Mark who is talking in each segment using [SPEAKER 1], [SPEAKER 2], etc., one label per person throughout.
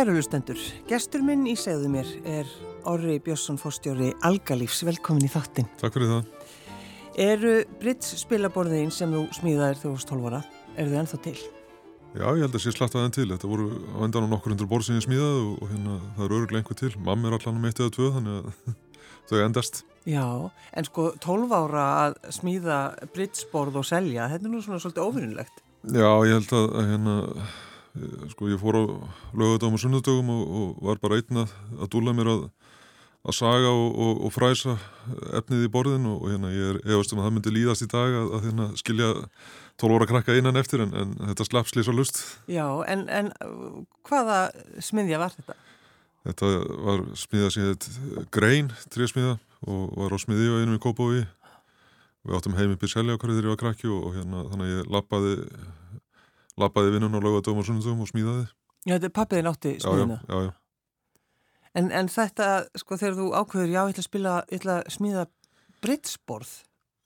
[SPEAKER 1] Kæru hlustendur, gestur minn í segðu mér er Orri Björnsson fórstjóri Algalífs, velkomin í þáttin.
[SPEAKER 2] Takk fyrir það.
[SPEAKER 1] Eru Brits spilaborðin sem þú smíðaðir þú varst 12 ára, eru þau ennþá til?
[SPEAKER 2] Já, ég held að sé slatt aðeins til. Þetta voru á endan á nokkur hundur borð sem ég smíðaði og, og hérna það eru öruglega einhver til. Mamma er allan um eitt eða tvö þannig að þau endast.
[SPEAKER 1] Já, en sko 12 ára að smíða Britsborð og selja, þetta er nú svona svolítið ofinnilegt.
[SPEAKER 2] Já, ég held að hérna sko ég fór á lögadagum og sunnudagum og, og var bara einn að, að dúla mér að, að saga og, og, og fræsa efnið í borðin og hérna ég er efast um að það myndi líðast í dag að, að hérna, skilja 12 óra krakka innan eftir en, en þetta slapp slís á lust.
[SPEAKER 1] Já, en, en hvaða smiðja var þetta?
[SPEAKER 2] Þetta var smiðja sem heit Grein, trísmiðja og var á smiðju og einum í Kópói. Við áttum heim upp í selja okkar þegar ég var krakki og hérna þannig að ég lappaði lappaði vinnun og lögða dögum og sunnundum og smíðaði.
[SPEAKER 1] Já, þetta er pappiðin átti smíðina.
[SPEAKER 2] Já, já, já.
[SPEAKER 1] En, en þetta, sko, þegar þú ákveður, já, ég ætla að spila, ég ætla að smíða britsborð.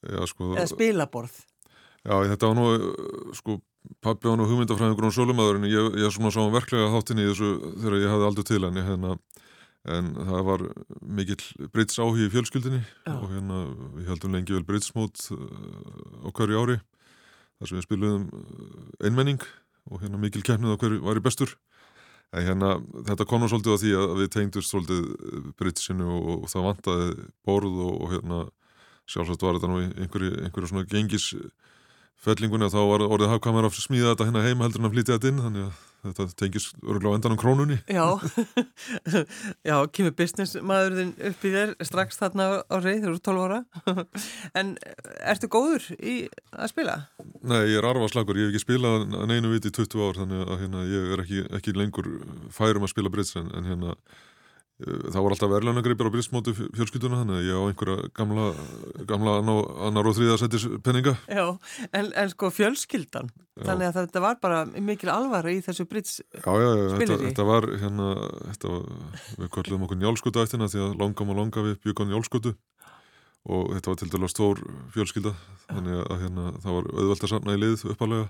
[SPEAKER 2] Já, sko.
[SPEAKER 1] Eða spilaborð.
[SPEAKER 2] Já, þetta var nú, sko, pappi var nú hugmyndafræðingur og sölumæður en ég, ég svona sá hann verklega þáttinni í þessu þegar ég hafði aldrei til henni, hérna, en það var mikill brits áhig í fjölskyldinni já. og hérna, við heldum lengi vel britsmót á hverju ári þar sem við spilum einmenning og hérna mikil kemnið á hverju var í bestur. En hérna þetta konur svolítið á því að við tengdust svolítið britsinu og, og það vantaði borð og, og hérna sjálfsagt var þetta nú einhverju, einhverju svona gengis fellingunni að þá var orðið hafkamar að smíða þetta hérna heima heldur en að flytja þetta inn þannig að þetta tengis öruglega á endan á krónunni.
[SPEAKER 1] Já, já, kemur business maðurinn upp í þér strax þarna á reyð, þú eru 12 ára. En ertu góður í að spila?
[SPEAKER 2] Nei, ég er arfaslagur, ég hef ekki spilað neinu viti í 20 ár þannig að hérna, ég er ekki, ekki lengur færum að spila brits en, en hérna það voru alltaf verðlunagreipir á brismótu fjölskylduna þannig að ég á einhverja gamla, gamla annar og þrýða setis penninga
[SPEAKER 1] Já, en, en sko fjölskyldan já. þannig að þetta var bara mikil alvara í þessu brits
[SPEAKER 2] Já, já, já þetta, þetta var hérna þetta var, við kvöldum okkur njálskutu eftirna því að langam og langa við byggum njálskutu. Og þetta var til dæla stór fjölskylda þannig að hérna, það var auðvelt að samna í lið uppalega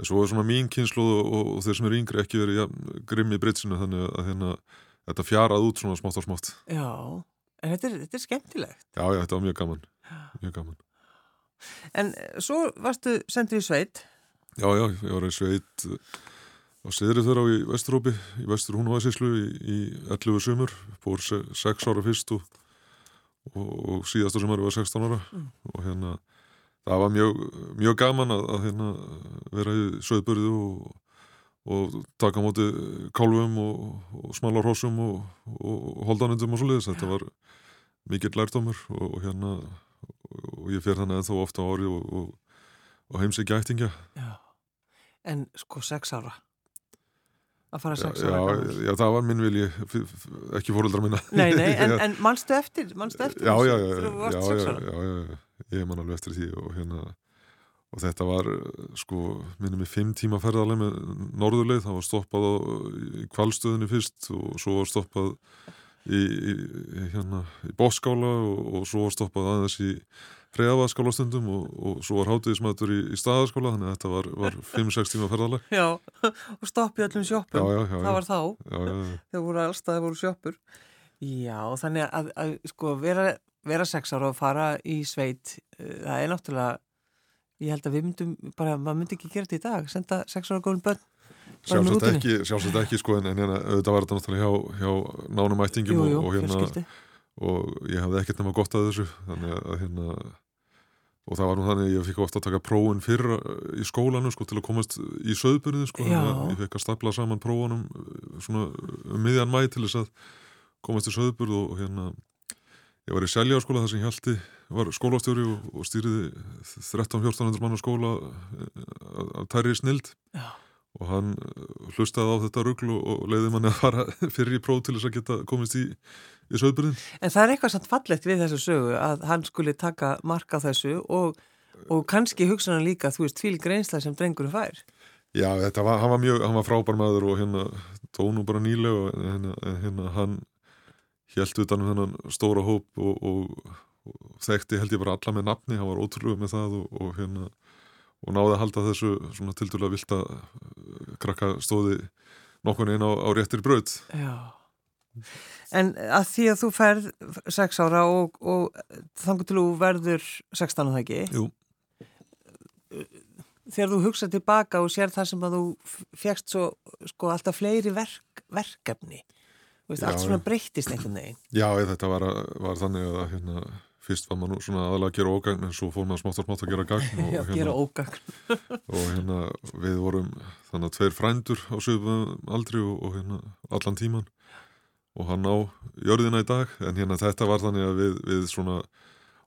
[SPEAKER 2] en svo er svona mín kynslu og, og, og þeir sem eru yngri ekki verið ja, grimm í britsinu þannig að hérna þetta fjarað út svona smátt og smátt.
[SPEAKER 1] Já, en þetta er, þetta er skemmtilegt.
[SPEAKER 2] Já, já, þetta var mjög gaman. Mjög gaman.
[SPEAKER 1] En svo varstu sendur í sveit.
[SPEAKER 2] Já, já, ég var í sveit á Siðrið þeirra í Vesturópi í Vestur Húnavaðsíslu í, í 11 sumur, búið 6 ára fyrst og, og, og síðastu sumar var 16 ára. Mm. og hérna það var mjög, mjög gaman að, að hérna, vera í söðbörðu og og taka móti kálfum og, og smálar hósum og, og holdanundum og svo leiðis þetta var mikill lærdomur og, og hérna og ég fer þannig ennþá ofta á ári og heimsækja ættingja.
[SPEAKER 1] Já, en sko sex ára? Að fara sex ára
[SPEAKER 2] já, já, það var minn vilji ekki fóröldra minna
[SPEAKER 1] Nei, nei, en, en mannstu eftir, manstu eftir
[SPEAKER 2] já, já, já, já, ég man alveg eftir því og hérna og þetta var sko minnum í fimm tíma ferðarlega með norðuleið, það var stoppað á, í kvalstöðinni fyrst og svo var stoppað í, í, hérna, í bóskála og, og svo var stoppað aðeins í freðavaðskála stundum og, og svo var hátíðismætur í, í staðaskóla þannig að þetta var, var 5-6 tíma ferðarlega
[SPEAKER 1] Já, og stoppið öllum sjóppum
[SPEAKER 2] já, já, já,
[SPEAKER 1] það var þá. Þegar voru allstaði voru sjóppur Já, þannig að, að sko vera, vera sex ára og fara í sveit eh, það er náttúrulega ég held að við myndum bara, maður myndi ekki gera þetta í dag senda sex ára góðin börn
[SPEAKER 2] Sjálfsagt ekki, sjálfsagt ekki sko en, en auðvitað var þetta náttúrulega hjá, hjá nánum ættingum
[SPEAKER 1] jú, jú,
[SPEAKER 2] og, og hérna og ég hafði ekkert nema gott að þessu þannig að hérna og það var nú þannig að ég fikk ofta að taka prófun fyrra í skólanu sko til að komast í söðbyrðu sko, ég fikk að stapla saman prófunum svona um miðjan mæ til þess að komast í söðbyrðu og hérna Ég var í Seljaskóla þar sem ég haldi, var skólastjóri og, og stýriði 13-1400 mann á skóla eh, af tæri snild
[SPEAKER 1] Já.
[SPEAKER 2] og hann eh, hlustaði á þetta rugglu og leiði manni að fara fyrir í próf til þess að geta komist í, í söðbyrðin.
[SPEAKER 1] En það er eitthvað samt fallegt við þessu sögu að hann skuli taka marka þessu og, og kannski hugsa hann líka, þú veist, fíl greinsla sem drengur fær.
[SPEAKER 2] Já, þetta var, hann var mjög, hann var frábær maður og hérna tónu bara nýlega og hérna, hérna hann helt utan um þennan stóra hóp og, og, og þekkti held ég bara alla með nafni, hann var ótrúlega með það og, og hérna og náði að halda þessu svona tildurlega vilt að krakka stóði nokkur einn á, á réttir bröð
[SPEAKER 1] Já. En að því að þú ferð sex ára og, og þangur til þú verður 16 á það ekki?
[SPEAKER 2] Jú.
[SPEAKER 1] Þegar þú hugsa tilbaka og sér það sem að þú fegst svo sko alltaf fleiri verk, verkefni Veist, allt svona breyttist einhvern veginn.
[SPEAKER 2] Já, þetta var, var þannig að hérna, fyrst var maður svona aðalega að gera ógagn en svo fór maður smátt og smátt að gera gagn
[SPEAKER 1] og, Já,
[SPEAKER 2] hérna,
[SPEAKER 1] gera ógagn.
[SPEAKER 2] og hérna við vorum þannig að tveir frændur á sögum aldri og, og hérna allan tíman og hann á jörðina í dag en hérna þetta var þannig að við, við svona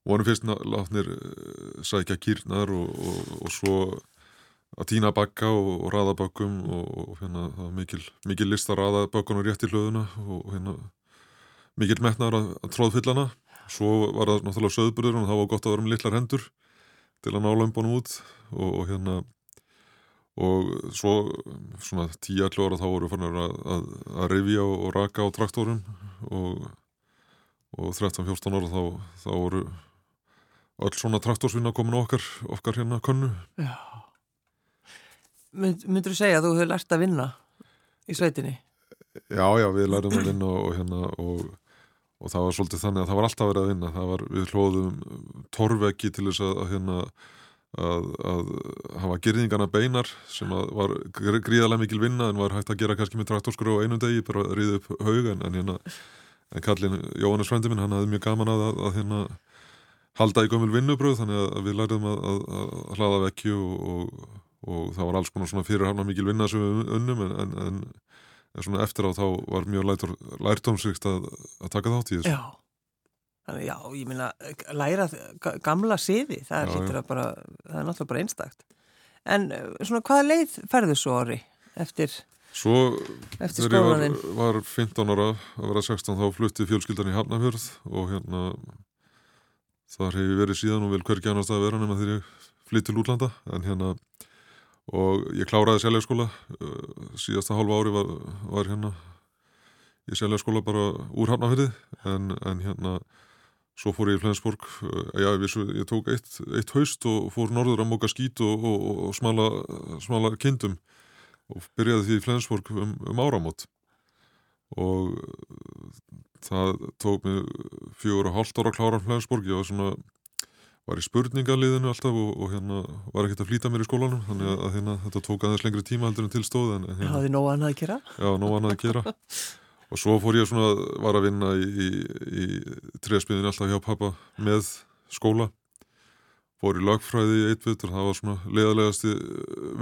[SPEAKER 2] vorum fyrst látnir uh, sækja kýrnar og, og, og svo að týna bakka og, og raða bakkum og hérna það var mikil, mikil list að raða bakkunum rétt í hlöðuna og hérna mikil metnar að, að tróðfyllana svo var það náttúrulega söðburður og það var gott að vera með litlar hendur til að ná lömbunum út og hérna og svo svona 10-11 ára þá voru fannar að, að, að rifja og, og raka á traktorum og, og 13-14 ára þá, þá voru öll svona traktorsvinna komin okkar, okkar hérna könnu.
[SPEAKER 1] Já Mynd, Myndur þú segja að þú hefur lært að vinna í sveitinni?
[SPEAKER 2] Já, já, við lærum að vinna og, og hérna og, og það var svolítið þannig að það var alltaf verið að vinna það var, við hlóðum torveggi til þess að, að hérna að, að hafa gerðingana beinar sem var gríðarlega mikil vinna en var hægt að gera kannski með traktorskur á einu degi, bara að ríða upp haug en, hérna, en kallin Jóhannes Svendi minn, hann hafði mjög gaman að, að, að hérna halda í gömul vinnubröð þannig að við læriðum að hlaða vekki og, og það var alls konar svona fyrirhafna mikil vinna sem við unnum en, en, en, en svona eftir á þá var mjög lærtómsvikt að, að taka þátt í þessu.
[SPEAKER 1] Já. Þannig já, ég minna, læra gamla siði, það er, já, já. Bara, það er náttúrulega bara einstakt. En svona hvaða leið ferðu svo orri eftir,
[SPEAKER 2] svo,
[SPEAKER 1] eftir skólanin?
[SPEAKER 2] Svo var, var 15 ára að vera 16 þá flutti fjölskyldan í Hafnafjörð og hérna þar hef ég verið síðan og vel hvergi annars að vera nema þegar ég flytt til útlanda en hérna og ég kláraði seljaskóla síðasta hálfa ári var, var hérna. Ég seljaskóla bara úr Hafnafjörði en, en hérna Svo fór ég í Flensborg, já, ég, ég tók eitt, eitt haust og fór norður að móka skít og, og, og smala, smala kindum. Og byrjaði því í Flensborg um, um áramót. Og það tók mig fjögur og hálft ára að klára Flensborg, ég var svona, var í spurningaliðinu alltaf og, og hérna var ekkert að flýta mér í skólanum, þannig að hérna, þetta tók aðeins lengri tíma heldur en tilstóð. En,
[SPEAKER 1] hérna, Hafði nóg annað að gera?
[SPEAKER 2] Já, nóg annað að gera. Og svo fór ég svona, var að vinna í, í, í trespiðin alltaf hjá pappa með skóla. Fór í lagfræði í eitt vetur, það var svona leðalegasti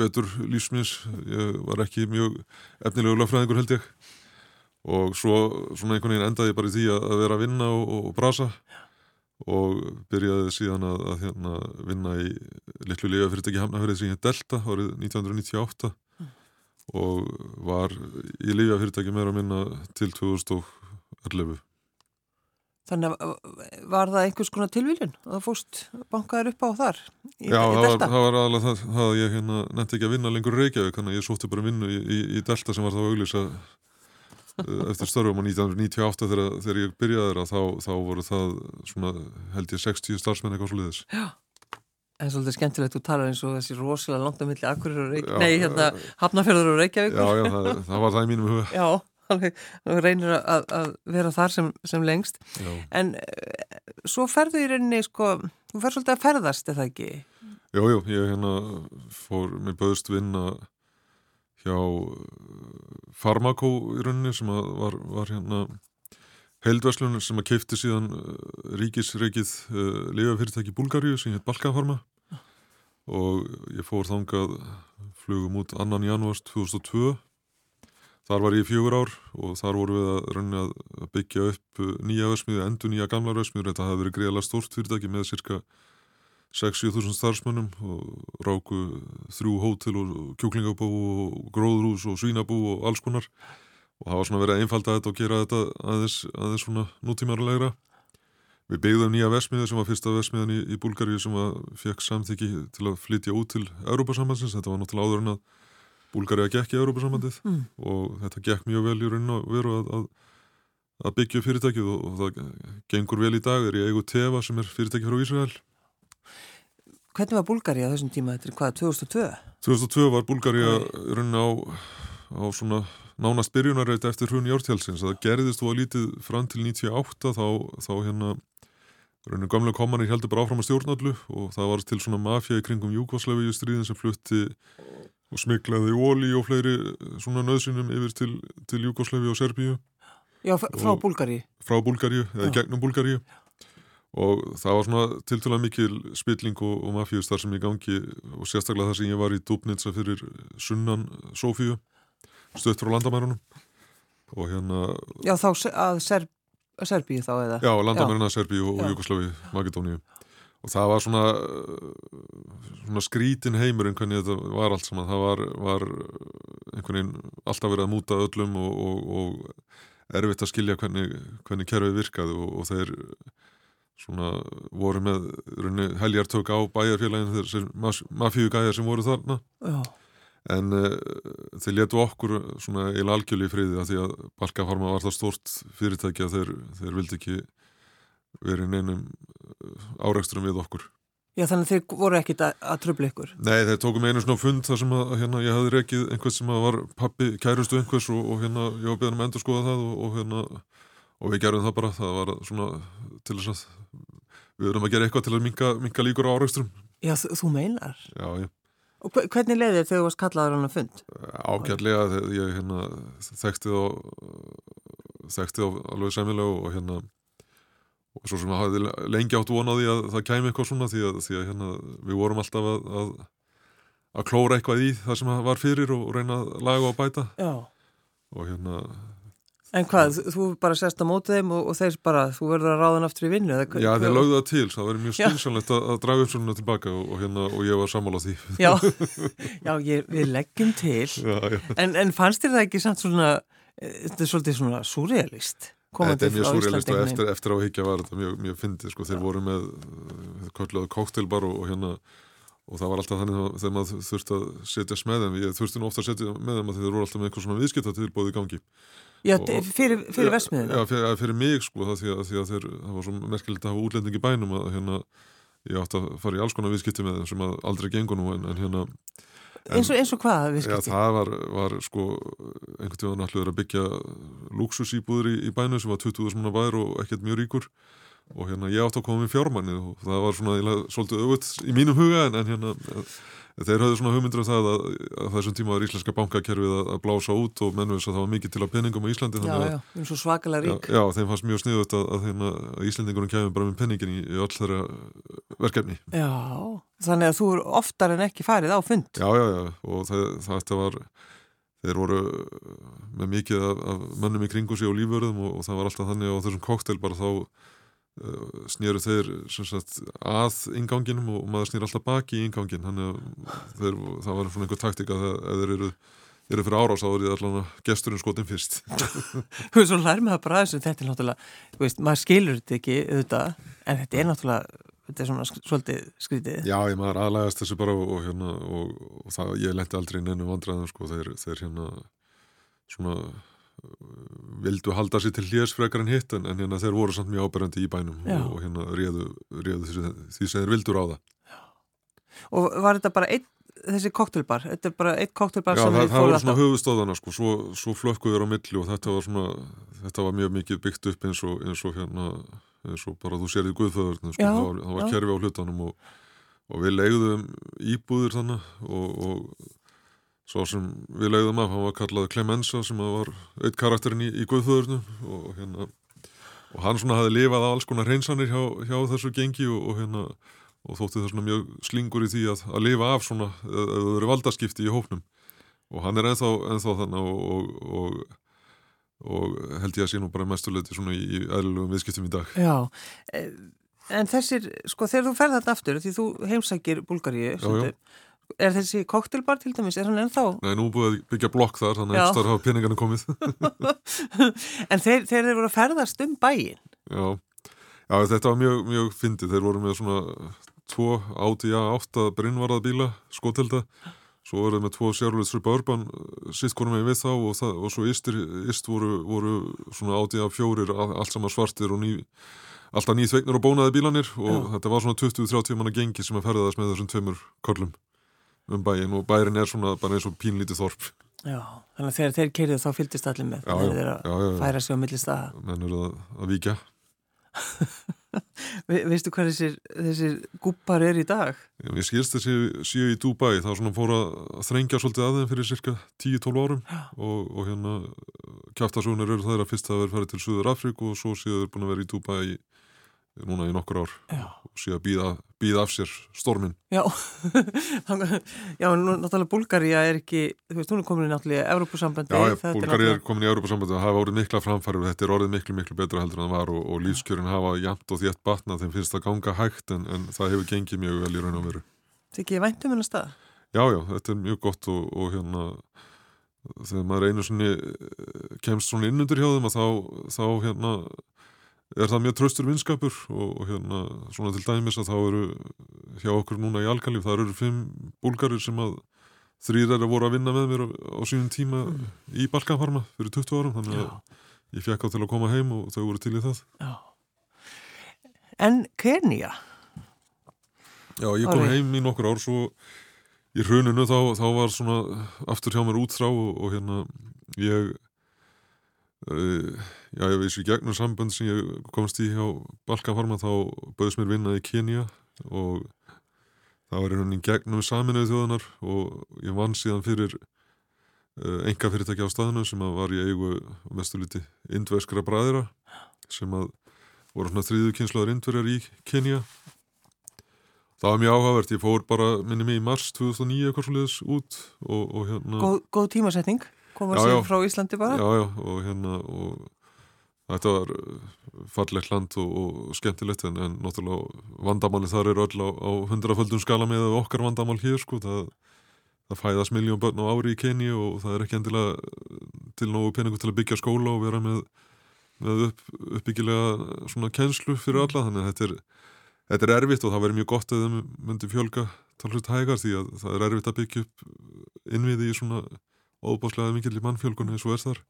[SPEAKER 2] vetur lífsmins. Ég var ekki mjög efnilegu lagfræðingur held ég. Og svo svona einhvern veginn endaði ég bara í því að vera að vinna og, og brasa. Og byrjaði síðan að, að hérna, vinna í litlu lífafyrirtæki Hamnafjörði sem ég Delta árið 1998 og var í lífjafyrirtæki meira að minna til 2011.
[SPEAKER 1] Þannig að var það einhvers konar tilvílun að það fóst bankaður upp á þar?
[SPEAKER 2] Í, Já, í það, var, það var alveg það, að ég hérna, nefndi ekki að vinna lengur Reykjavík, þannig að ég sótti bara vinnu í, í, í Delta sem var þá auglýsa eftir störfum á 1998 þegar, þegar ég byrjaði það, þá, þá voru það svona, held ég 60 starfsmenn eitthvað svo leiðis.
[SPEAKER 1] Já. En svolítið skemmtilegt, þú talar eins og þessi rosalega langt á milli Akkurir og Reykjavík, nei hérna Hafnafjörður og Reykjavík.
[SPEAKER 2] Já, já, það, það var það í mínum huga.
[SPEAKER 1] Já, þannig reynir að, að vera þar sem, sem lengst. Já. En uh, svo ferðu í rauninni, sko, þú fer svolítið að ferðast, er það ekki?
[SPEAKER 2] Jú, jú, ég hérna fór með böðst vinna hjá Farmakó í rauninni sem var, var hérna heildverslunum sem að keipti síðan ríkisreikið uh, lifafyrirtæki Búlgaríu sem heit Balkanfarma og ég fór þangað flugum út annan janúars 2002 þar var ég fjögur ár og þar voru við að reyna að byggja upp nýja versmiðu, endur nýja gamla versmiður þetta hafði verið greiðalega stórt fyrirtæki með cirka 6-7.000 starfsmönnum og ráku þrjú hótel og kjúklingabú og gróðrús og svínabú og alls konar. Og það var svona verið að einfalda þetta og gera þetta aðeins, aðeins svona nútímarulegra við byggðum nýja vesmiðu sem var fyrsta vesmiðan í, í Búlgaríu sem fekk samþyggi til að flytja út til Európa-sambandsins, þetta var náttúrulega áður en að Búlgaríu gekk í Európa-sambandið mm. og þetta gekk mjög vel í rauninu að veru að, að, að byggja fyrirtækið og, og það gengur vel í dag, er í eigu Teva sem er fyrirtæki frá Ísrael
[SPEAKER 1] Hvernig var Búlgaríu á þessum tíma, þetta er hvað, 2002?
[SPEAKER 2] 2002 var Búlgaríu rauninu á, á svona nánast byrjunarreit eftir hrun Jórtjálsins það gerðist þú að lítið fram til 98 þá, þá hérna rauninu gamlega komanir heldur bara áfram að stjórnallu og það var til svona mafja í kringum Júkvaslavi í stríðin sem flutti og smiklaði óli og fleiri svona nöðsynum yfir til, til Júkvaslavi og Serbíu.
[SPEAKER 1] Já, frá Búlgari
[SPEAKER 2] Frá Búlgaríu, eða gegnum Búlgaríu og það var svona tiltúlega mikil spilling og, og mafíus þar sem ég gangi og sérstaklega þar sem ég var í Dubnitsa fyrir sunnan Sofíu stöðt frá landamærunum. Og hérna
[SPEAKER 1] Já, þá að Serb, Serbíu þá eða?
[SPEAKER 2] Já, landamæruna Serbíu og, og Jugosláfi, Makedóníu. Og það var svona svona skrítin heimur einhvern veginn þetta var allt saman, það var, var einhvern veginn alltaf verið að múta öllum og, og, og erfitt að skilja hvernig, hvernig kerfið virkaði og, og þeir svona voru með heljartök á bæjarfélagin þessir mafíugæjar sem voru þarna.
[SPEAKER 1] Já.
[SPEAKER 2] en uh, þeir letu okkur svona eil algjörli í friði að því að Balkafarma var það stort fyrirtæki að þeir, þeir vildi ekki verið neinum áreiksturum við okkur.
[SPEAKER 1] Já þannig að þeir voru ekkit að, að tröfla ykkur.
[SPEAKER 2] Nei þeir tókum einu svona fund þar sem að hérna, ég hafði rekið einhvers sem var pappi kærustu einhvers og, og hérna ég var beðan um að endur skoða það og, og hérna og við gerum það bara, það var svona til þess að við erum að gera eitthvað til að minka, minka líkur á áreiksturum
[SPEAKER 1] Já þú, meinar
[SPEAKER 2] Já, já
[SPEAKER 1] Og hvernig leiði þið þegar þú varst kallaður hann að fund?
[SPEAKER 2] Ágætlega þegar ég hérna þekkti þá þekkti þá alveg sæmilega og hérna og svo sem að hafi lengi átt vonaði að það kæmi eitthvað svona því að, því að hérna, við vorum alltaf að, að, að klóra eitthvað í það sem var fyrir og reyna að laga og bæta
[SPEAKER 1] Já.
[SPEAKER 2] og hérna
[SPEAKER 1] En hvað, þú bara sest á mótið þeim og, og þeir bara, þú verður að ráða hann aftur í vinnu?
[SPEAKER 2] Já, þeir lögðu það til, það verður mjög skynsanlegt að, að draga upp svona tilbaka og, og, hérna, og ég var sammála því.
[SPEAKER 1] Já, já ég, við leggjum til,
[SPEAKER 2] já, já.
[SPEAKER 1] En, en fannst þér það ekki samt svona, eh, þetta er svolítið svona surrealist?
[SPEAKER 2] Þetta er mjög surrealist og eftir, eftir áhyggja var þetta mjög, mjög fyndið, sko, þeir voru með kvöldlega koktelbar og hérna og það var alltaf þannig þegar maður þurfti að setja þeim, ég þurfti nú ofta að setja með þeim að þeir voru alltaf með eitthvað svona viðskiptatilbóð í gangi
[SPEAKER 1] Já, og, fyrir, fyrir vesmiðinu?
[SPEAKER 2] Já, fyrir, fyrir mig sko, það, því að, því að þeir, það var svo merkilegt að hafa útlending í bænum að hérna, ég átti að fara í alls konar viðskipti með þeim sem aldrei gengur nú en, en hérna
[SPEAKER 1] En, eins, og, eins og hvað viðskipti?
[SPEAKER 2] Já, það var, var sko einhvern tíðan allir að byggja luxusýbúður í, í bænu sem var 20.000 manna bær og ekkert mjög ríkur og hérna ég átti að koma með fjármanni og það var svona svolítið auðvöld í mínum huga en, en hérna þeir höfðu svona hugmyndur um það að, að þessum tíma var íslenska bankakerfið að, að blása út og menn veist að það var mikið til að peningum á Íslandi
[SPEAKER 1] Já, já, eins og svakalega rík.
[SPEAKER 2] Já, já þeim fannst mjög sniðut að, að hérna, Íslandingunum kemur bara með peningin í, í öll þeirra verkefni.
[SPEAKER 1] Já, þannig að þú eru oftar en ekki farið á fund.
[SPEAKER 2] Já, já, já, og það, það var þeir voru með mikið af, af mönnum í kringu sig og lífverðum og, og það var alltaf þannig á þessum koktel bara þá snýru þeir sagt, að inganginum og maður snýr alltaf baki í ingangin þannig að það var svona einhver taktika að þeir eru, eru fyrir árás er það allavega gesturinn skotin fyrst.
[SPEAKER 1] Þú veist, svo lær með það bara þess að þetta er náttúrulega, veist, maður skilur þetta ekki auðvitað, en þetta er náttúrulega þetta er svona svolítið skrítið.
[SPEAKER 2] Já, ég maður aðlægast þessu bara og, og hérna og, og það, ég lendi aldrei inn ennum vandræðum sko, þeir, þeir hérna svona vildu halda sér til hljésfrekar en hitt en, en hérna þeir voru samt mjög áberandi í bænum og, og hérna réðu, réðu því, því sem þeir vildur á það
[SPEAKER 1] Já. Og var þetta bara einn, þessi koktelbar þetta er bara einn koktelbar
[SPEAKER 2] Já,
[SPEAKER 1] sem
[SPEAKER 2] það, það voru svona höfustóðana sko, svo, svo flökkuður á milli og þetta var svona þetta var mjög mikið byggt upp eins og, eins og hérna, eins og bara þú sér í guðföðurni sko, það var, það var kerfi á hlutanum og, og við leiðum íbúður þannig og Svo sem við leiðum af, hann var kallað Clemenza sem var eitt karakterin í, í Guðföðurnum og, hérna, og hann svona hafi lifað á alls konar hreinsanir hjá, hjá þessu gengi og, og, hérna, og þótti það svona mjög slingur í því að, að lifa af svona, ef það eru valdaskipti í hópnum og hann er ennþá, ennþá þannig og held ég að sé nú bara mestuleiti svona í, eðlugum viðskiptum í dag.
[SPEAKER 1] Já, en þessir, sko þegar þú ferð þetta aftur, því þú heimsækir Búlgaríu, Er þessi koktelbar til dæmis, er hann ennþá?
[SPEAKER 2] Nei, nú búið að byggja blokk þar, þannig að ekstar hafa peningarnir komið.
[SPEAKER 1] en þeir, þeir eru voru að ferðast um bæin?
[SPEAKER 2] Já, já þetta var mjög, mjög fyndið. Þeir voru með svona tvo áti að átta brinnvarað bíla, skotelda. Svo voru þeir með tvo sérflöðs Suburban, sitt konum með við þá og, það, og svo ístir, íst voru, voru svona áti að fjórir, allt saman svartir og ný, alltaf nýþvegnur og bónaði bílanir og já. þetta var svona 20-30 manna gengi sem að ferðast með þessum tveimur körlum um bæin og bærin er svona bara eins og pínlítið þorp.
[SPEAKER 1] Já, þannig að þegar þeir kerið þá fylgist allir með.
[SPEAKER 2] Já, já,
[SPEAKER 1] þeir
[SPEAKER 2] já, já,
[SPEAKER 1] að
[SPEAKER 2] já.
[SPEAKER 1] færa sig á milli staða.
[SPEAKER 2] Menn eru að, að
[SPEAKER 1] Ve Veistu hvað þessir, þessir gúppar er í dag?
[SPEAKER 2] Ég skilst þessi séu í Dubai. Þá svona fór að þrengja svolítið að þeim fyrir cirka 10-12 árum. Og, og hérna kjaftasögunar eru það að fyrst það verið farið til Suður Afríku og svo séu þeir búin að vera í Dubai í, núna í nokkur ár
[SPEAKER 1] Já,
[SPEAKER 2] og séu að býða, býða af sér stormin
[SPEAKER 1] já, já nú, náttúrulega Búlgaría er ekki, þú veist, hún er komin í náttúrulega Evrópusambandi
[SPEAKER 2] Já, Búlgari er
[SPEAKER 1] náttúrulega-
[SPEAKER 2] komin í Europasambandi og hafa orðið mikla framfæri og þetta er orðið miklu, miklu betra heldur en það var og, og lífskjörin hafa jæmt og þétt batna þeim finnst það ganga hægt en, en það hefur gengið mjög vel í raun og veru.
[SPEAKER 1] Þetta er ekki væntum hennar stað?
[SPEAKER 2] Já, já, þetta er mjög gott og, og hérna þegar maður einu svona kemst svona innundur hjá þeim að þá, þá hérna er það mjög tröstur vinskapur? Og, og hérna svona til dæmis að þá eru hjá okkur núna í Alkalíf, það eru fimm búlgarir sem að þrýr er að voru að vinna með mér á, á sínum tíma í Balkanfarma fyrir 20 árum þannig
[SPEAKER 1] Já,
[SPEAKER 2] að ég fekk á til að koma heim og þau voru til í það.
[SPEAKER 1] Já. En Kenya
[SPEAKER 2] Já, ég kom
[SPEAKER 1] Orri.
[SPEAKER 2] heim í nokkur ár svo í hruninu þá, þá var svona aftur hjá mér útþrá og, og hérna ég já, ég veist í gegnum sambönd sem ég komst í hjá Balkanfarma þá bauðs mér vinna í Kenya og það var hérna í gegnum saminuðu þjóðanar og ég vann síðan fyrir enga fyrirtæki á staðinu sem að var í eigu mestuliti indveskra bræðira sem að voru svona þriðu kynsluðar indverjar í Kenya Það var mjög áhugavert, ég fór bara, minni mig, í mars 2009 eitthvað svo liðis út og, og hérna...
[SPEAKER 1] Góð, góð tímasetning Koma sér frá Íslandi bara.
[SPEAKER 2] Já, já, og hérna, og þetta var uh, fallegt land og, og skemmtilegt en, en náttúrulega vandamáli þar eru öll á, á hundraföldum skala með okkar vandamál hér, sko, það, það fæðast miljón börn á ári í Keni og það er ekki endilega til nógu peningu til að byggja skóla og vera með, með upp, uppbyggilega svona kennslu fyrir alla, þannig að þetta er Þetta er erfitt og það verður mjög gott að þeim myndi fjölga talsveit hægar því að það er erfitt að byggja upp innviði í svona óbáslega mikil í mannfjölgun eins og er þar.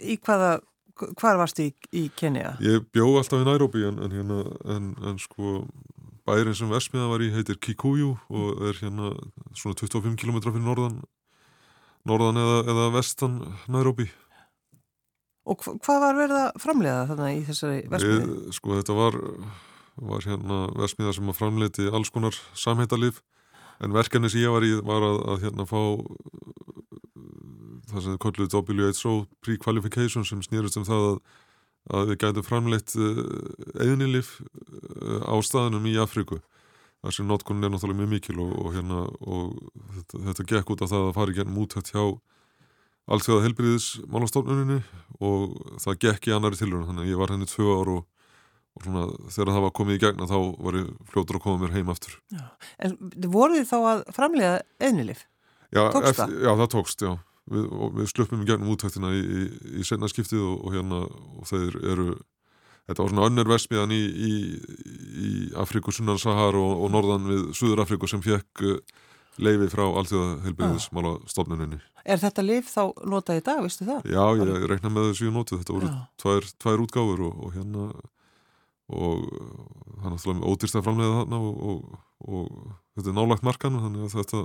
[SPEAKER 1] Í hvaða, hvar varstu í, í Kenya?
[SPEAKER 2] Ég bjó alltaf í Nairobi en, en, hérna, en, en sko bærin sem Vestmiða var í heitir Kikuyu og er hérna svona 25 km fyrir norðan, norðan eða, eða vestan Nairobi.
[SPEAKER 1] Og hva- hvað var verið að framlega þannig í þessari versmiði?
[SPEAKER 2] Við, sko þetta var, var hérna Vestmiða sem að framleiti alls konar samhættalif en verkefni sem ég var í var að, að hérna fá það sem þið kolluð WHO pre-qualification sem snýrist um það að, að við gætum framleitt eðnilif á staðinum í Afríku. Þar sem notkunin er náttúrulega mjög mikil og, og hérna og þetta, þetta gekk út af það að fara í gennum útætt hjá allþjóða helbriðis málastofnuninni og það gekk í annari tilhörun þannig að ég var henni tvö ár og, og svona þegar það var komið í gegna þá var ég fljótur að koma mér heim aftur.
[SPEAKER 1] En voruð þið þá að framlega eðnilif?
[SPEAKER 2] Já,
[SPEAKER 1] Tókst
[SPEAKER 2] eftir, já það tókst, já við, við sluppum í gegnum útæktina í, í, í senna skiptið og, og hérna og þeir eru þetta var svona önnur versmiðan í, í, í Afríku, Sunnan Sahar og, og norðan við Suður Afríku sem fekk uh, leifi frá allþjóða heilbyrðismála stofnuninni.
[SPEAKER 1] Er þetta lif þá notað í dag, veistu það?
[SPEAKER 2] Já, ég reikna með þessu ég nótið, þetta voru tvær, tvær útgáfur og, og hérna og það er náttúrulega ódýrst að framleiða þarna og, og, og þetta er nálagt markan þannig að þetta,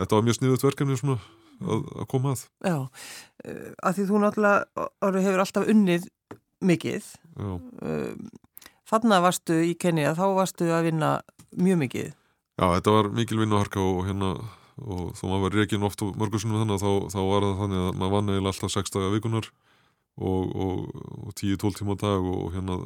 [SPEAKER 2] þetta var mjög sniðut verkefni svona að, að koma að
[SPEAKER 1] Já, uh, að því þú náttúrulega orðið hefur alltaf unnið mikið. Uh, Þannig varstu í Kenya, þá varstu að vinna mjög mikið.
[SPEAKER 2] Já þetta var mikil vinnuharka og hérna og þó maður var reygin oft og mörgursunum þannig þá, þá var það þannig að maður vann eiginlega alltaf 6 daga vikunar og, og, og 10-12 tíma dag og hérna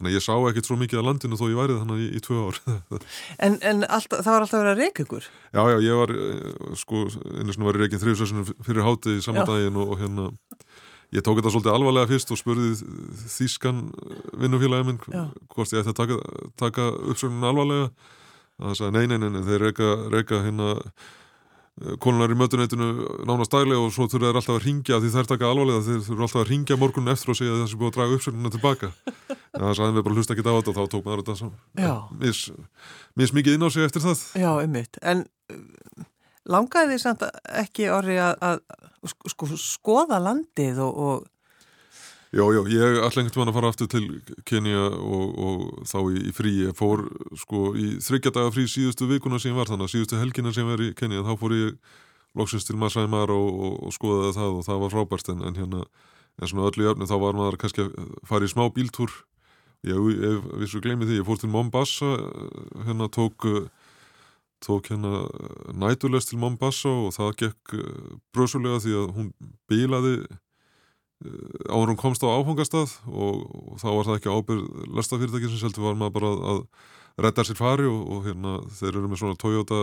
[SPEAKER 2] þannig að ég sá ekkert svo mikið af landinu þó ég værið þannig í, í tvö ár
[SPEAKER 1] En, en alltaf, það var alltaf verið að reyka ykkur.
[SPEAKER 2] Já, já, ég var eh, sko, einu svona var ég reygin þrjusessunum fyrir hátið í sama
[SPEAKER 1] Já.
[SPEAKER 2] daginn og, og hérna ég tók þetta svolítið alvarlega fyrst og spurði þýskan vinnufélagi minn hvort ég ætti að taka, taka uppsögnun alvarlega það sagði nei, nei, nei, nei þeir reyka, reyka hérna konunar í mötuneytinu nánast daglega og svo þurfa þeir alltaf að ringja því þær taka alvarlega þeir þurfa alltaf að ringja morgunin eftir og segja að þessi búið að draga uppsögnuna tilbaka. En það sagði mér bara hlusta ekki á þetta og þá tók maður þetta saman mis, mis mikið inn á sig eftir það.
[SPEAKER 1] Já, einmitt. En uh, langaði þið samt ekki orði að, að sko, skoða landið og, og
[SPEAKER 2] Já, já, ég ætla einhvern veginn að fara aftur til Kenya og, og þá í, í frí, ég fór sko í þryggjadaga frí síðustu vikuna sem ég var þannig síðustu helgina sem ég var í Kenya. Þá fór ég loksins til maður sæmar og, og, og skoðaði það og það var frábært. En, en hérna, en svona öllu jöfni þá var maður kannski að fara í smá bíltúr. Ég, ef við svo glemir því, ég fór til Mombasa hérna tók tók hérna nætulest til Mombasa og það gekk brösulega því að hún bílaði hún komst á áfangastað og, og þá var það ekki ábyrð lestafyrirtæki sem seldu var maður bara að, að redda sér fari og, og hérna þeir eru með svona Toyota,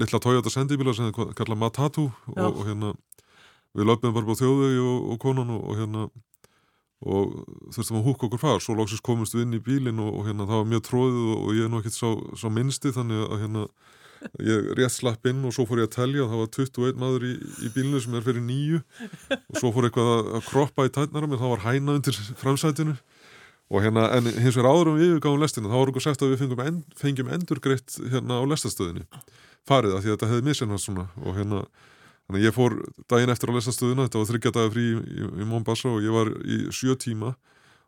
[SPEAKER 2] litla Toyota sendibíla sem þeir kalla Matatu og, og hérna við löpum bara búið þjóðvegi og konan og hérna og þurftum að húka okkur far. Svo lóksist komumst við inn í bílin og hérna það var mjög tróðið og ég er nú ekkert svo, svo minnsti þannig að hérna ég rétt slapp inn og svo fór ég að telja það var 21 maður í, í bílinu sem er fyrir nýju og svo fór eitthvað að, að kroppa í tætnara mér, þá var hæna undir framsætinu. Og hérna, en hins vegar áður um við gáum lestinu, þá var okkur sagt að við fengjum, end, fengjum endurgreitt hérna á lestastöðinu farið að því að þetta hefði misjannast svona. Og hérna, þannig að ég fór daginn eftir á lestastöðinu, þetta var þryggja dagar frí í, í, í Mombasa og ég var í sjö tíma.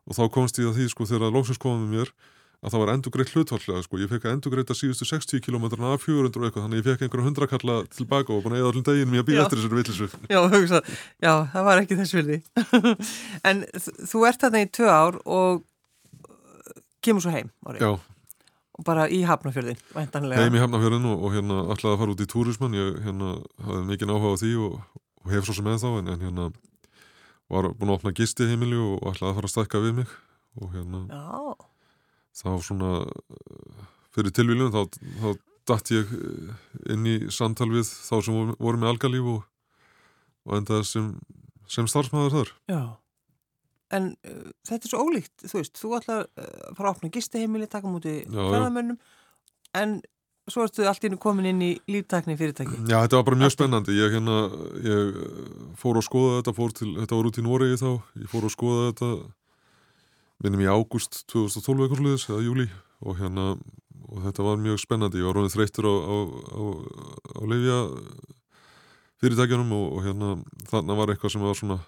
[SPEAKER 2] Og þá komst ég að því sko þegar lóksins komum við mér að það var endur greitt hlutvallega sko. ég fekk að að síðustu 60 km af 400 og eitthvað, þannig ég fekk einhverja hundrakalla tilbaka og búin að eða allum deginn mér að býja eftir þessari villisu
[SPEAKER 1] já, hugsa, já, það var ekki þess vildi En þú ert þarna í tvö ár og uh, kemur svo heim
[SPEAKER 2] árið
[SPEAKER 1] og bara í Hafnafjörðin
[SPEAKER 2] Heim í Hafnafjörðin og, og hérna ætlaði að fara út í túrismann. Ég hérna hafði mikið áhuga á því og, og hef svo sem eða þá en, en hérna var búin að opna gisti heimili og ætlaði að fara að stækka við mig og hérna
[SPEAKER 1] Já
[SPEAKER 2] þá svona fyrir tilvílun þá, þá dætt ég eh, inn í samtal við þá sem voru, með algalíf og, og endaði sem, sem starfsmæður þar.
[SPEAKER 1] Já, en uh, þetta er svo ólíkt, þú veist, þú ætlar að uh, fara að opna gisteheimili, taka múti fræðamönnum, en svo ertu allt ínum komin inn í líftakni fyrirtæki.
[SPEAKER 2] Já, þetta var bara mjög spennandi. Ég, hérna, ég fór að skoða þetta fór til, þetta var út í Noregi þá ég fór að skoða þetta minnum í ágúst 2012 eitthvað sluðis eða júli og hérna og þetta var mjög spennandi, ég var rónið þreytur á, á, á, á Leifja fyrirtækjanum og, og hérna þarna var eitthvað sem var svona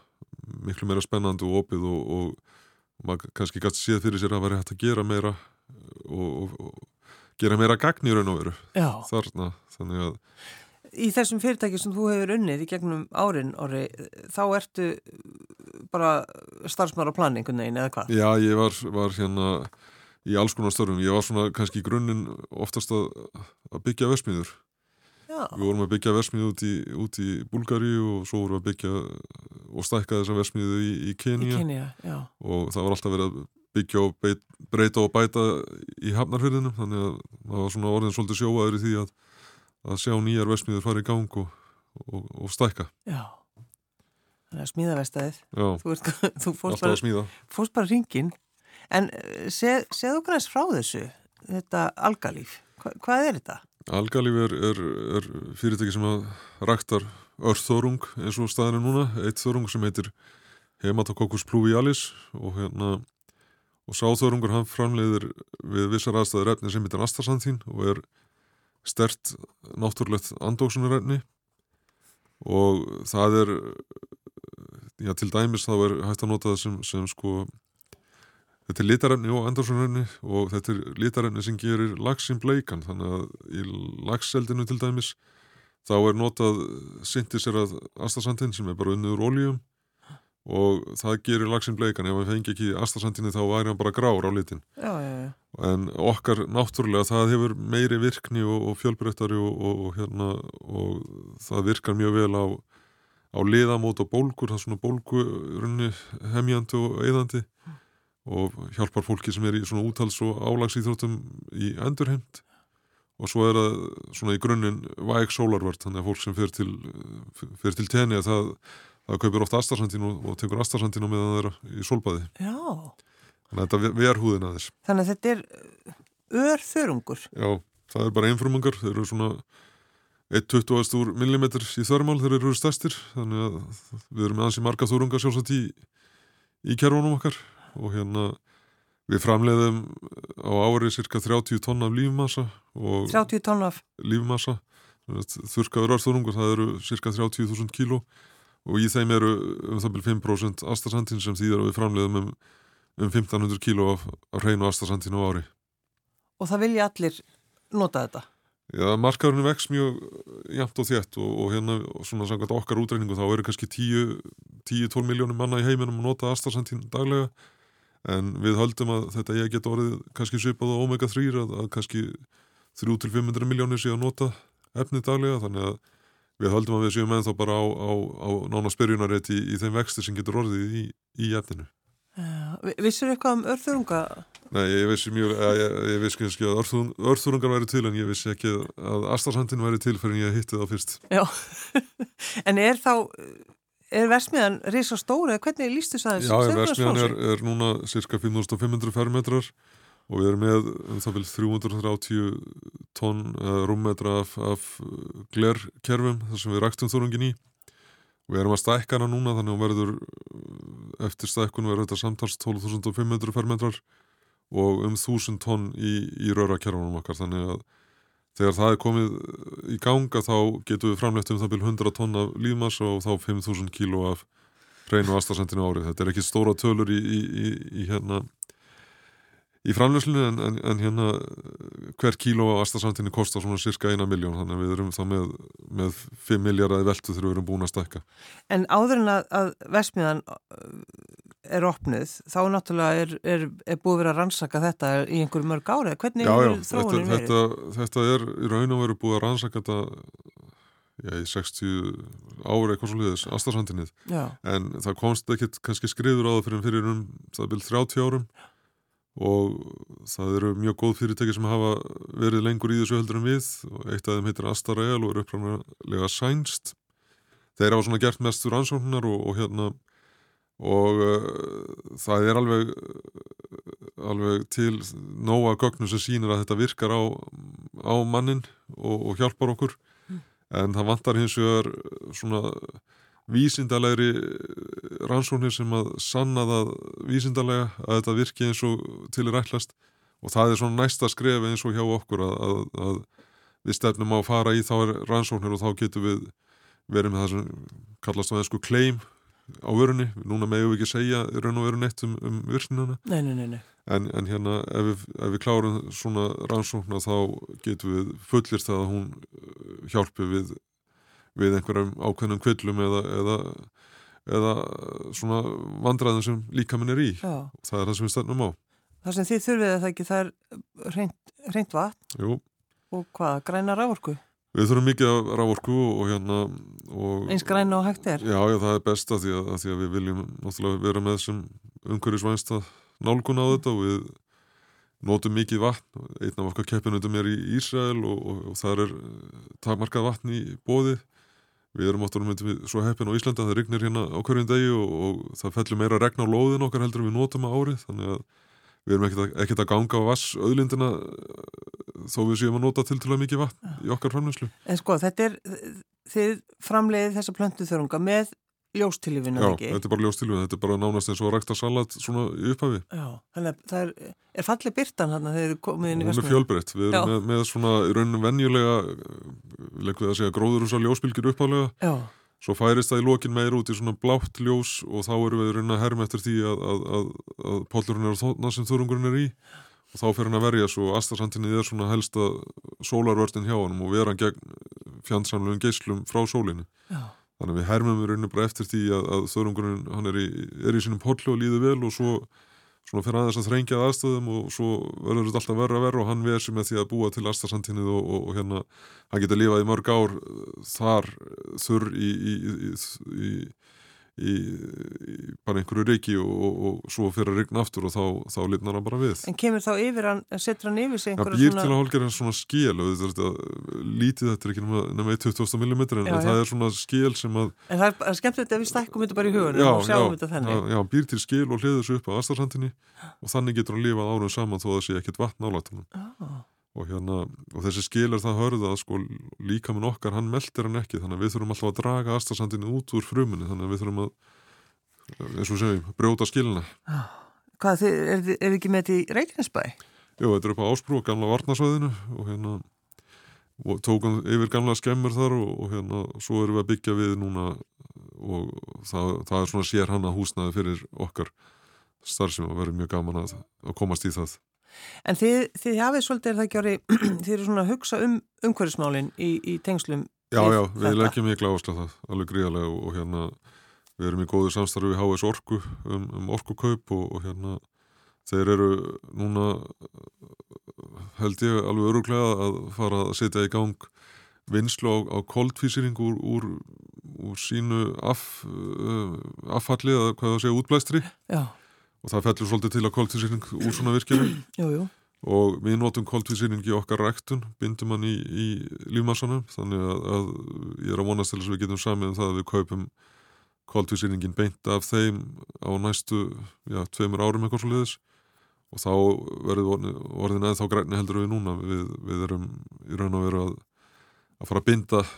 [SPEAKER 2] miklu meira spennandi og opið og, og maður kannski gæti séð fyrir sér að vera hægt að gera meira og, og gera meira gagn í raun og veru þarna, þannig að
[SPEAKER 1] Í þessum fyrirtæki sem þú hefur unnið í gegnum árin, orri, þá ertu bara starfsmæra á planningunni eða hvað?
[SPEAKER 2] Já, ég var, var hérna í alls konar störfum. Ég var svona kannski í grunninn oftast að, að byggja versmiður.
[SPEAKER 1] Já.
[SPEAKER 2] Við vorum að byggja versmiðu út í, út í Búlgari og svo vorum við að byggja og stækka þessa versmiðu í, í Kenya.
[SPEAKER 1] Í Kenya, já.
[SPEAKER 2] Og það var alltaf verið að byggja og beit, breyta og bæta í hafnarfyrðinu. Þannig að það var svona orðin svolítið sjóaður í því að, að sjá nýjar versmiður fara í gang og, og, og stækka.
[SPEAKER 1] Já. Þannig að smíðavestæðið.
[SPEAKER 2] Þú,
[SPEAKER 1] þú fórst, bara, fórst bara ringin. En eh, segð se okkur aðeins frá þessu, þetta algalíf. Hva, hvað er þetta?
[SPEAKER 2] Algalíf er, er, er fyrirtæki sem að ræktar örþórung eins og staðinu núna. Eitt þórung sem heitir Hematococcus pluvialis og hérna og sáþórungur hann framleiðir við vissar aðstæður efni sem heitir astasanþín og er stert náttúrulegt andóksunurefni og það er já, til dæmis þá er hægt að nota það sem, sem sko þetta er litarefni og endarsonrefni og þetta er litarefni sem gerir lagsin bleikan. Þannig að í lagseldinu til dæmis þá er notað syntiserað astasandin sem er bara unnið úr óljum og það gerir lagsin bleikan. Ef við fengi ekki astasandinu þá væri hann bara grár á litin.
[SPEAKER 1] Já, já, já.
[SPEAKER 2] en okkar náttúrulega það hefur meiri virkni og, og fjölbreyttari og, og, hérna, og það virkar mjög vel á á liðamót og bólgur, það er svona bólgurunni hemjandi og eðandi og hjálpar fólki sem er í svona útals og álagsýþróttum í endurheimt. Og svo er það svona í grunninn væg sólarvart, þannig að fólk sem fer til, til tenni að það, það kaupir ofta astarsandin og, og tekur astarsandin á meðan það er í solbaði
[SPEAKER 1] Já.
[SPEAKER 2] Þannig að þetta ver húðin aðeins.
[SPEAKER 1] Þannig að þetta er örþörungur.
[SPEAKER 2] Já, það er bara einfrumungar, þeir eru svona 1,20 mm í þörmál þeir eru stærstir. Þannig að við erum aðeins í marga þúrunga sjálfsagt í, í kerfunum okkar. Og hérna við framleiðum á ári cirka 30 tonn af lífmassa
[SPEAKER 1] 30 tonn af?
[SPEAKER 2] lífmassa. Þurrkaður örþúrungur, það eru cirka 30.000 kíló og í þeim eru um það byrjum 5% astasandin sem þýðar að við framleiðum um, um 1500 kíló af, af hreinu astasandin á ári.
[SPEAKER 1] Og það vilja allir nota þetta?
[SPEAKER 2] Já, markaðurinn vex mjög jæmt og þétt og, og hérna svona samkvæmt okkar útreiningu þá eru kannski 10-12 miljónum manna í heiminum að nota astasantín daglega. En við höldum að þetta ég get orðið kannski svipað á omega 3 að, að kannski 3-500 miljónir sé að nota efnið daglega. Þannig að við höldum að við séum ennþá bara á, á, á nána spyrjunarreitt í, í þeim vexti sem getur orðið í, í efninu.
[SPEAKER 1] Vissur eitthvað um örþurunga?
[SPEAKER 2] Nei, ég vissi mjög, ég, ég vissi ekki að örþurung, örþurungar væri til en ég vissi ekki að astarsandin væri til fyrir en ég hitti það fyrst.
[SPEAKER 1] Já, en er þá, er versmiðan reysa stóra eða hvernig lístu það?
[SPEAKER 2] Já, versmiðan er, er núna cirka 5500 fermetrar og við erum með um það vil 330 tonn uh, rúmmetra af, af glerkerfum þar sem við ræktum þúrungin í og við erum að stækka hana núna þannig að verður eftir stækkun verður þetta samtals 12.500 fermetrar og um 1000 tonn í, í rörakerfunum okkar þannig að þegar það er komið í ganga þá getum við framlegt um það vil 100 tonn af lífmass og þá 5.000 kíló af reynu aðstarsendinu árið. Þetta er ekki stóra tölur í, í, í hérna í framlöslinu en, en, en hérna hver kíló á astasamtinni kostar svona cirka eina miljón þannig að við erum þá með, með 5 miljardæði veltu þegar við erum búin að stekka.
[SPEAKER 1] En áður en að, að Vesmiðan uh, er opnuð þá náttúrulega er, er, er búið verið að rannsaka þetta í einhverju mörg árið. Hvernig
[SPEAKER 2] já,
[SPEAKER 1] er
[SPEAKER 2] já,
[SPEAKER 1] þróunin
[SPEAKER 2] verið? Þetta, þetta er í raun og veru búið að rannsaka þetta já, í 60 ári eitthvað svo liðis, astasamtinnið en það komst ekki kannski skriður á það fyrir, um það byrð 30 árum og það eru mjög góð fyrirtæki sem hafa verið lengur í þessu heldur en við. Og eitt af þeim heitir Astarael og eru uppræðanlega sænst. Þeir hafa svona gert mestur ansóknar og, og hérna og uh, það er alveg alveg til nóga gögnum sem sínir að þetta virkar á, á mannin og, og hjálpar okkur. Mm. en það vantar hins vegar svona vísindalegri rannsóknir sem að sanna það vísindalega að þetta virki eins og til er ætlast. Og það er svona næsta skref eins og hjá okkur að, að, að við stefnum á að fara í þá er rannsóknir og þá getum við verið með það sem kallast á einsku claim á vörunni, núna meðum við ekki segja raun og veru neitt um, um virkinana
[SPEAKER 1] nei, nei, nei,
[SPEAKER 2] en, en hérna ef við, ef við klárum svona rannsóknar þá getum við fullir það að hún hjálpi við við einhverjum ákveðnum kvillum eða, eða, eða svona vandraðum sem líkaminn er í Já. það er það sem við stannum á
[SPEAKER 1] Það sem þið þurfið að það ekki það er reynd, reynd vatn
[SPEAKER 2] Jú.
[SPEAKER 1] og hvað, græna rávorku?
[SPEAKER 2] Við þurfum mikið af rávorku og hérna og,
[SPEAKER 1] Eins græna og hægt er?
[SPEAKER 2] Já, já, það er best að því að, að því að við viljum náttúrulega vera með sem umhverjusvænst að nálgun á þetta og við notum mikið vatn, einn af okkar keppinundum er í Ísrael og, og, og það er takmarkað vatn í bóðið Við erum áttur um svo heppin á Íslanda að það rignir hérna á hverjum degi og, og það fellur meira regn á lóðin okkar heldur við notum að árið þannig að við erum ekkert að, ekkert að ganga á vass auðlindina þó við séum að nota til til að mikið vatn í okkar framlýslu.
[SPEAKER 1] En sko þetta er þið framleiðið þessa plöntu þörunga með ljóstilífinu,
[SPEAKER 2] ekki? Já, þetta er bara ljóstilífinu, þetta er bara nánast eins og að rækta salat svona upphafi.
[SPEAKER 1] Já, þannig að það er, er fallið byrtan hann að þeir komið inn í
[SPEAKER 2] vestum. Hún er fjölbreytt, við erum með, með svona í rauninu venjulega, lengur við að segja gróðurúsa ljósbylgir upphálega.
[SPEAKER 1] Já.
[SPEAKER 2] Svo færist það í lokin meir út í svona blátt ljós og þá eru við rauninu að herma eftir því að, að, að, að pollurinn er á þóna sem þörungurinn er í og þá fer hann að verja svo astasantinni er svona helsta sólarvörtin hjá hann og vera gegn fjandsamlegum geyslum frá sólinu. Já. Þannig að við hermum við rauninu bara eftir því að, að þörungurinn, hann er í, er í sínum pollu og líður vel og svo svona fyrir aðeins að þrengja aðstöðum og svo verður þetta alltaf verra verra og hann vesi með því að búa til aðstæðsantinnið og, og, og hérna hann getur lifað í mörg ár þar þurr í, í, í, í, í bara einhverju reiki og, og, og svo fyrir að regna aftur og þá, þá litnar hann bara við.
[SPEAKER 1] En kemur þá yfir hann, setur hann yfir sig
[SPEAKER 2] einhverja svona... Já, býr til að hálfgerða svona skil og þetta lítið þetta er ekki nema 1-20 mm en já, það er svona skil sem að
[SPEAKER 1] En það er skemmtilegt ef við stækkum þetta bara í hugunum og sjáum þetta þenni
[SPEAKER 2] Já, býr til skil og hliður þessu upp á aðstarhandinni og þannig getur hann lifað árum saman þó að það sé ekkit vatn álættunum ah og, hérna, og þessi skil er það hörða að sko líka með okkar, hann meldir hann ekki þannig að við þurfum alltaf að draga aðstafsandinu út úr frumunni þannig að við þurfum að eins og segjum, brjóta skilina.
[SPEAKER 1] Hvað, þið, er þið ekki með þetta í Reykjanesbæ?
[SPEAKER 2] Jú, þetta er upp á Ásbrú, gamla varnasvæðinu og hérna og tókum yfir gamla skemmur þar og, og hérna, svo erum við að byggja við núna og það, það er svona sér hann að húsnaði fyrir okkar starf sem að vera mjög gaman að, að komast í það
[SPEAKER 1] En þið, þið hafið svolítið er það ekki orðið, þið eru svona að hugsa um umhverfismálinn í, í tengslum
[SPEAKER 2] Já, já, við leggjum miklu áherslu það, alveg gríðarlega og, og hérna við erum í góðu samstarfi við HS Orku um, um orkukaup og, og hérna þeir eru núna held ég alveg öruglega að fara að setja í gang vinslu á, á koldfísýring úr, úr, úr sínu af, uh, affalli eða hvað það segja útblæstri
[SPEAKER 1] Já.
[SPEAKER 2] Og það fellur svolítið til að koldfísýring úr svona virkjum og við notum koldfísýring í okkar ræktun, bindum hann í, í lífmassanum þannig að, að ég er að vonast til þess að við getum samið um það að við kaupum koldfísýringin beint af þeim á næstu, já, tveimur árum eitthvað svo leiðis og þá verður orðin eða þá græni heldur við núna. Við, við erum í raun og veru að, að fara að binda uh,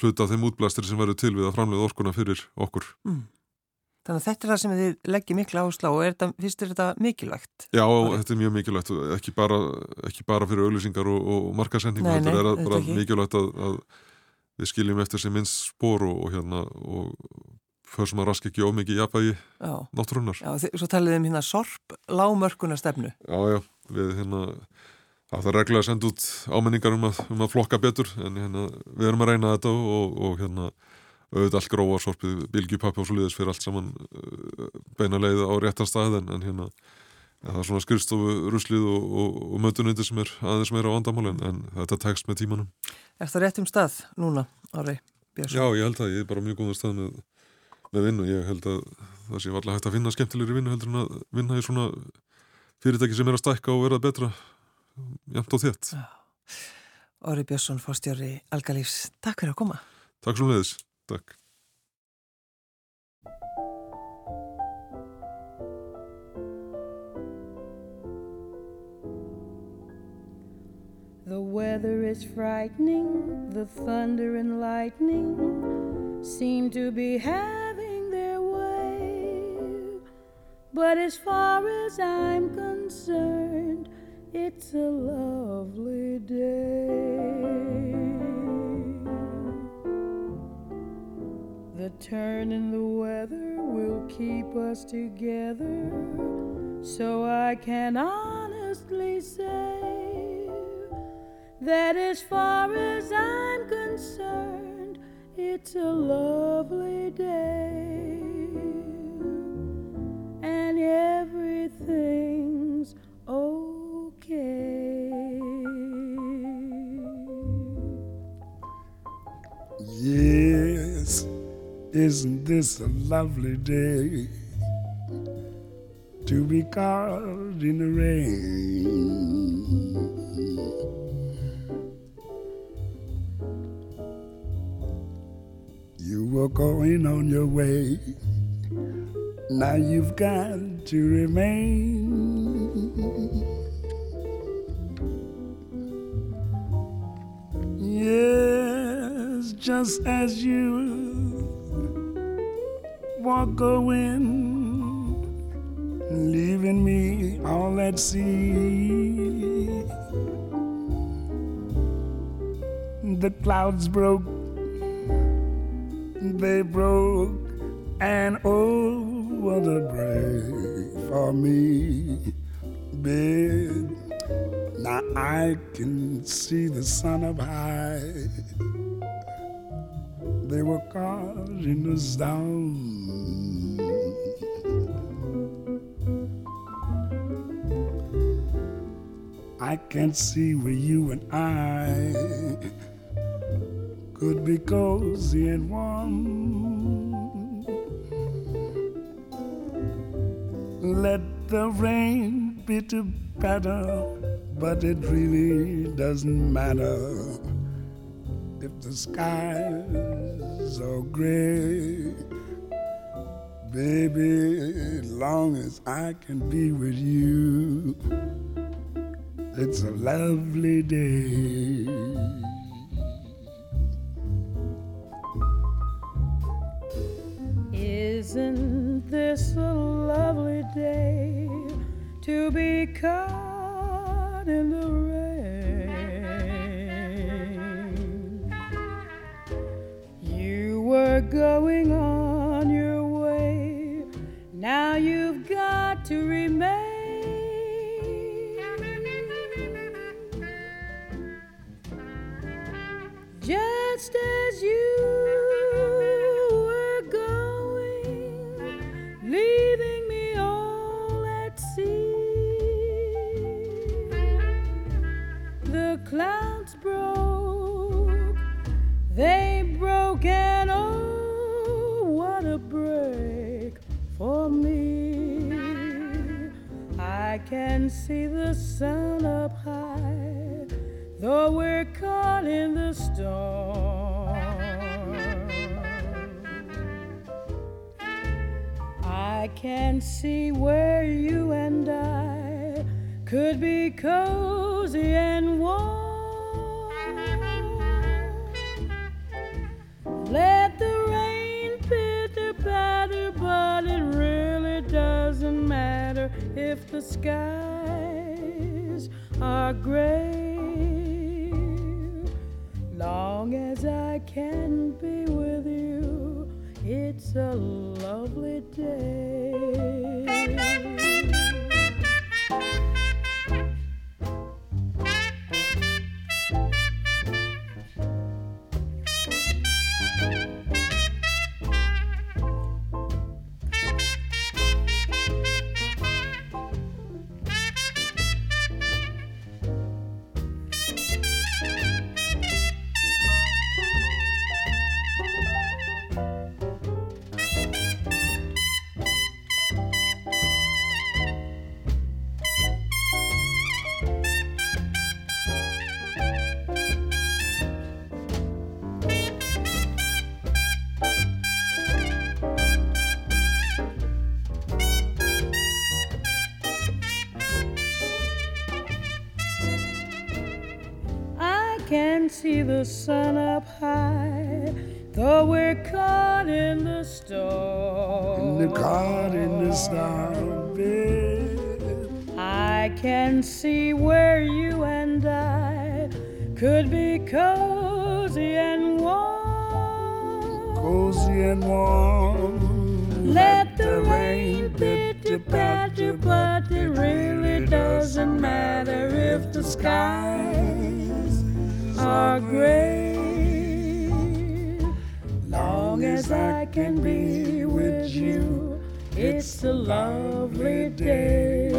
[SPEAKER 2] hluta af þeim útblæstir sem verður til við að framlega orkuna fyrir okkur. Mm.
[SPEAKER 1] Þannig að þetta er það sem þið leggir miklu áslá og þetta, finnst þér þetta mikilvægt?
[SPEAKER 2] Já, Orri. þetta er mjög mikilvægt ekki bara, ekki bara fyrir auðlýsingar og, og markasendingu, þetta er að, bara mikilvægt að, að við skiljum eftir sem minnst spór og, og hérna og fyrir sem að rask ekki ómikið jafnvægi náttúrunnar.
[SPEAKER 1] Já, svo taliðum hérna sorp lágmörkunar stefnu.
[SPEAKER 2] Já, já, við hérna það er reglulega að senda út ámenningar um að, um að flokka betur en hérna við erum að reyna þetta og, og hérna auðvitað allt gróa sorpið, bilgjupappi og svo liðis fyrir allt saman uh, beina leið á réttan stað en, en hérna ja, það er svona skrifstofu ruslið og, og, og mötunundi sem er aðeins meira á vandamálinn en þetta tekst með tímanum.
[SPEAKER 1] Er það rétt um stað núna, Ári Björnsson?
[SPEAKER 2] Já, ég held að ég er bara mjög góður stað með með vinnu, ég held að það sé varlega hægt að finna skemmtilegri vinnu heldur en að vinna í svona fyrirtæki sem er að stækka og vera betra jæmt og þétt.
[SPEAKER 1] Óri Björnsson, fórstjóri Algalífs, takk fyrir að koma.
[SPEAKER 2] Takk svo leiðis, takk
[SPEAKER 3] The weather is frightening, the thunder and lightning seem to be having their way. But as far as I'm concerned, it's a lovely day. The turn in the weather will keep us together, so I can honestly say that as far as I'm concerned, it's a lovely day. And everything's okay.
[SPEAKER 4] Yes, isn't this a lovely day to be caught in the rain? You were going on your way. Now you've got to remain. Yes, just as you walk going, leaving me all at sea. The clouds broke they broke, and oh, what a break for me, babe. Now I can see the sun up high. They were causing us down. I can't see where you and I could be cozy and warm. Let the rain be to better, but it really doesn't matter if the skies are gray. Baby, long as I can be with you, it's a lovely day.
[SPEAKER 3] Isn't this a lovely day to be caught in the rain? You were going see the sun up high, though we're caught in the storm. I can see where you and I could be cozy and warm. Let the rain pitter patter, but it really doesn't matter if the skies are grave. Long as I can be with you, it's a lovely day. Can see the sun up high, though we're caught in the storm.
[SPEAKER 4] The caught in the storm, babe.
[SPEAKER 3] I can see where you and I could be cozy and warm.
[SPEAKER 4] Cozy and warm.
[SPEAKER 3] Let the rain pitter patter, but it really doesn't matter if the skies are gray. Long as I can be with you, it's a lovely day.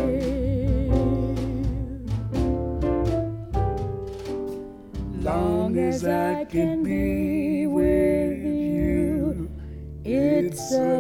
[SPEAKER 3] Long as I can be with you, it's a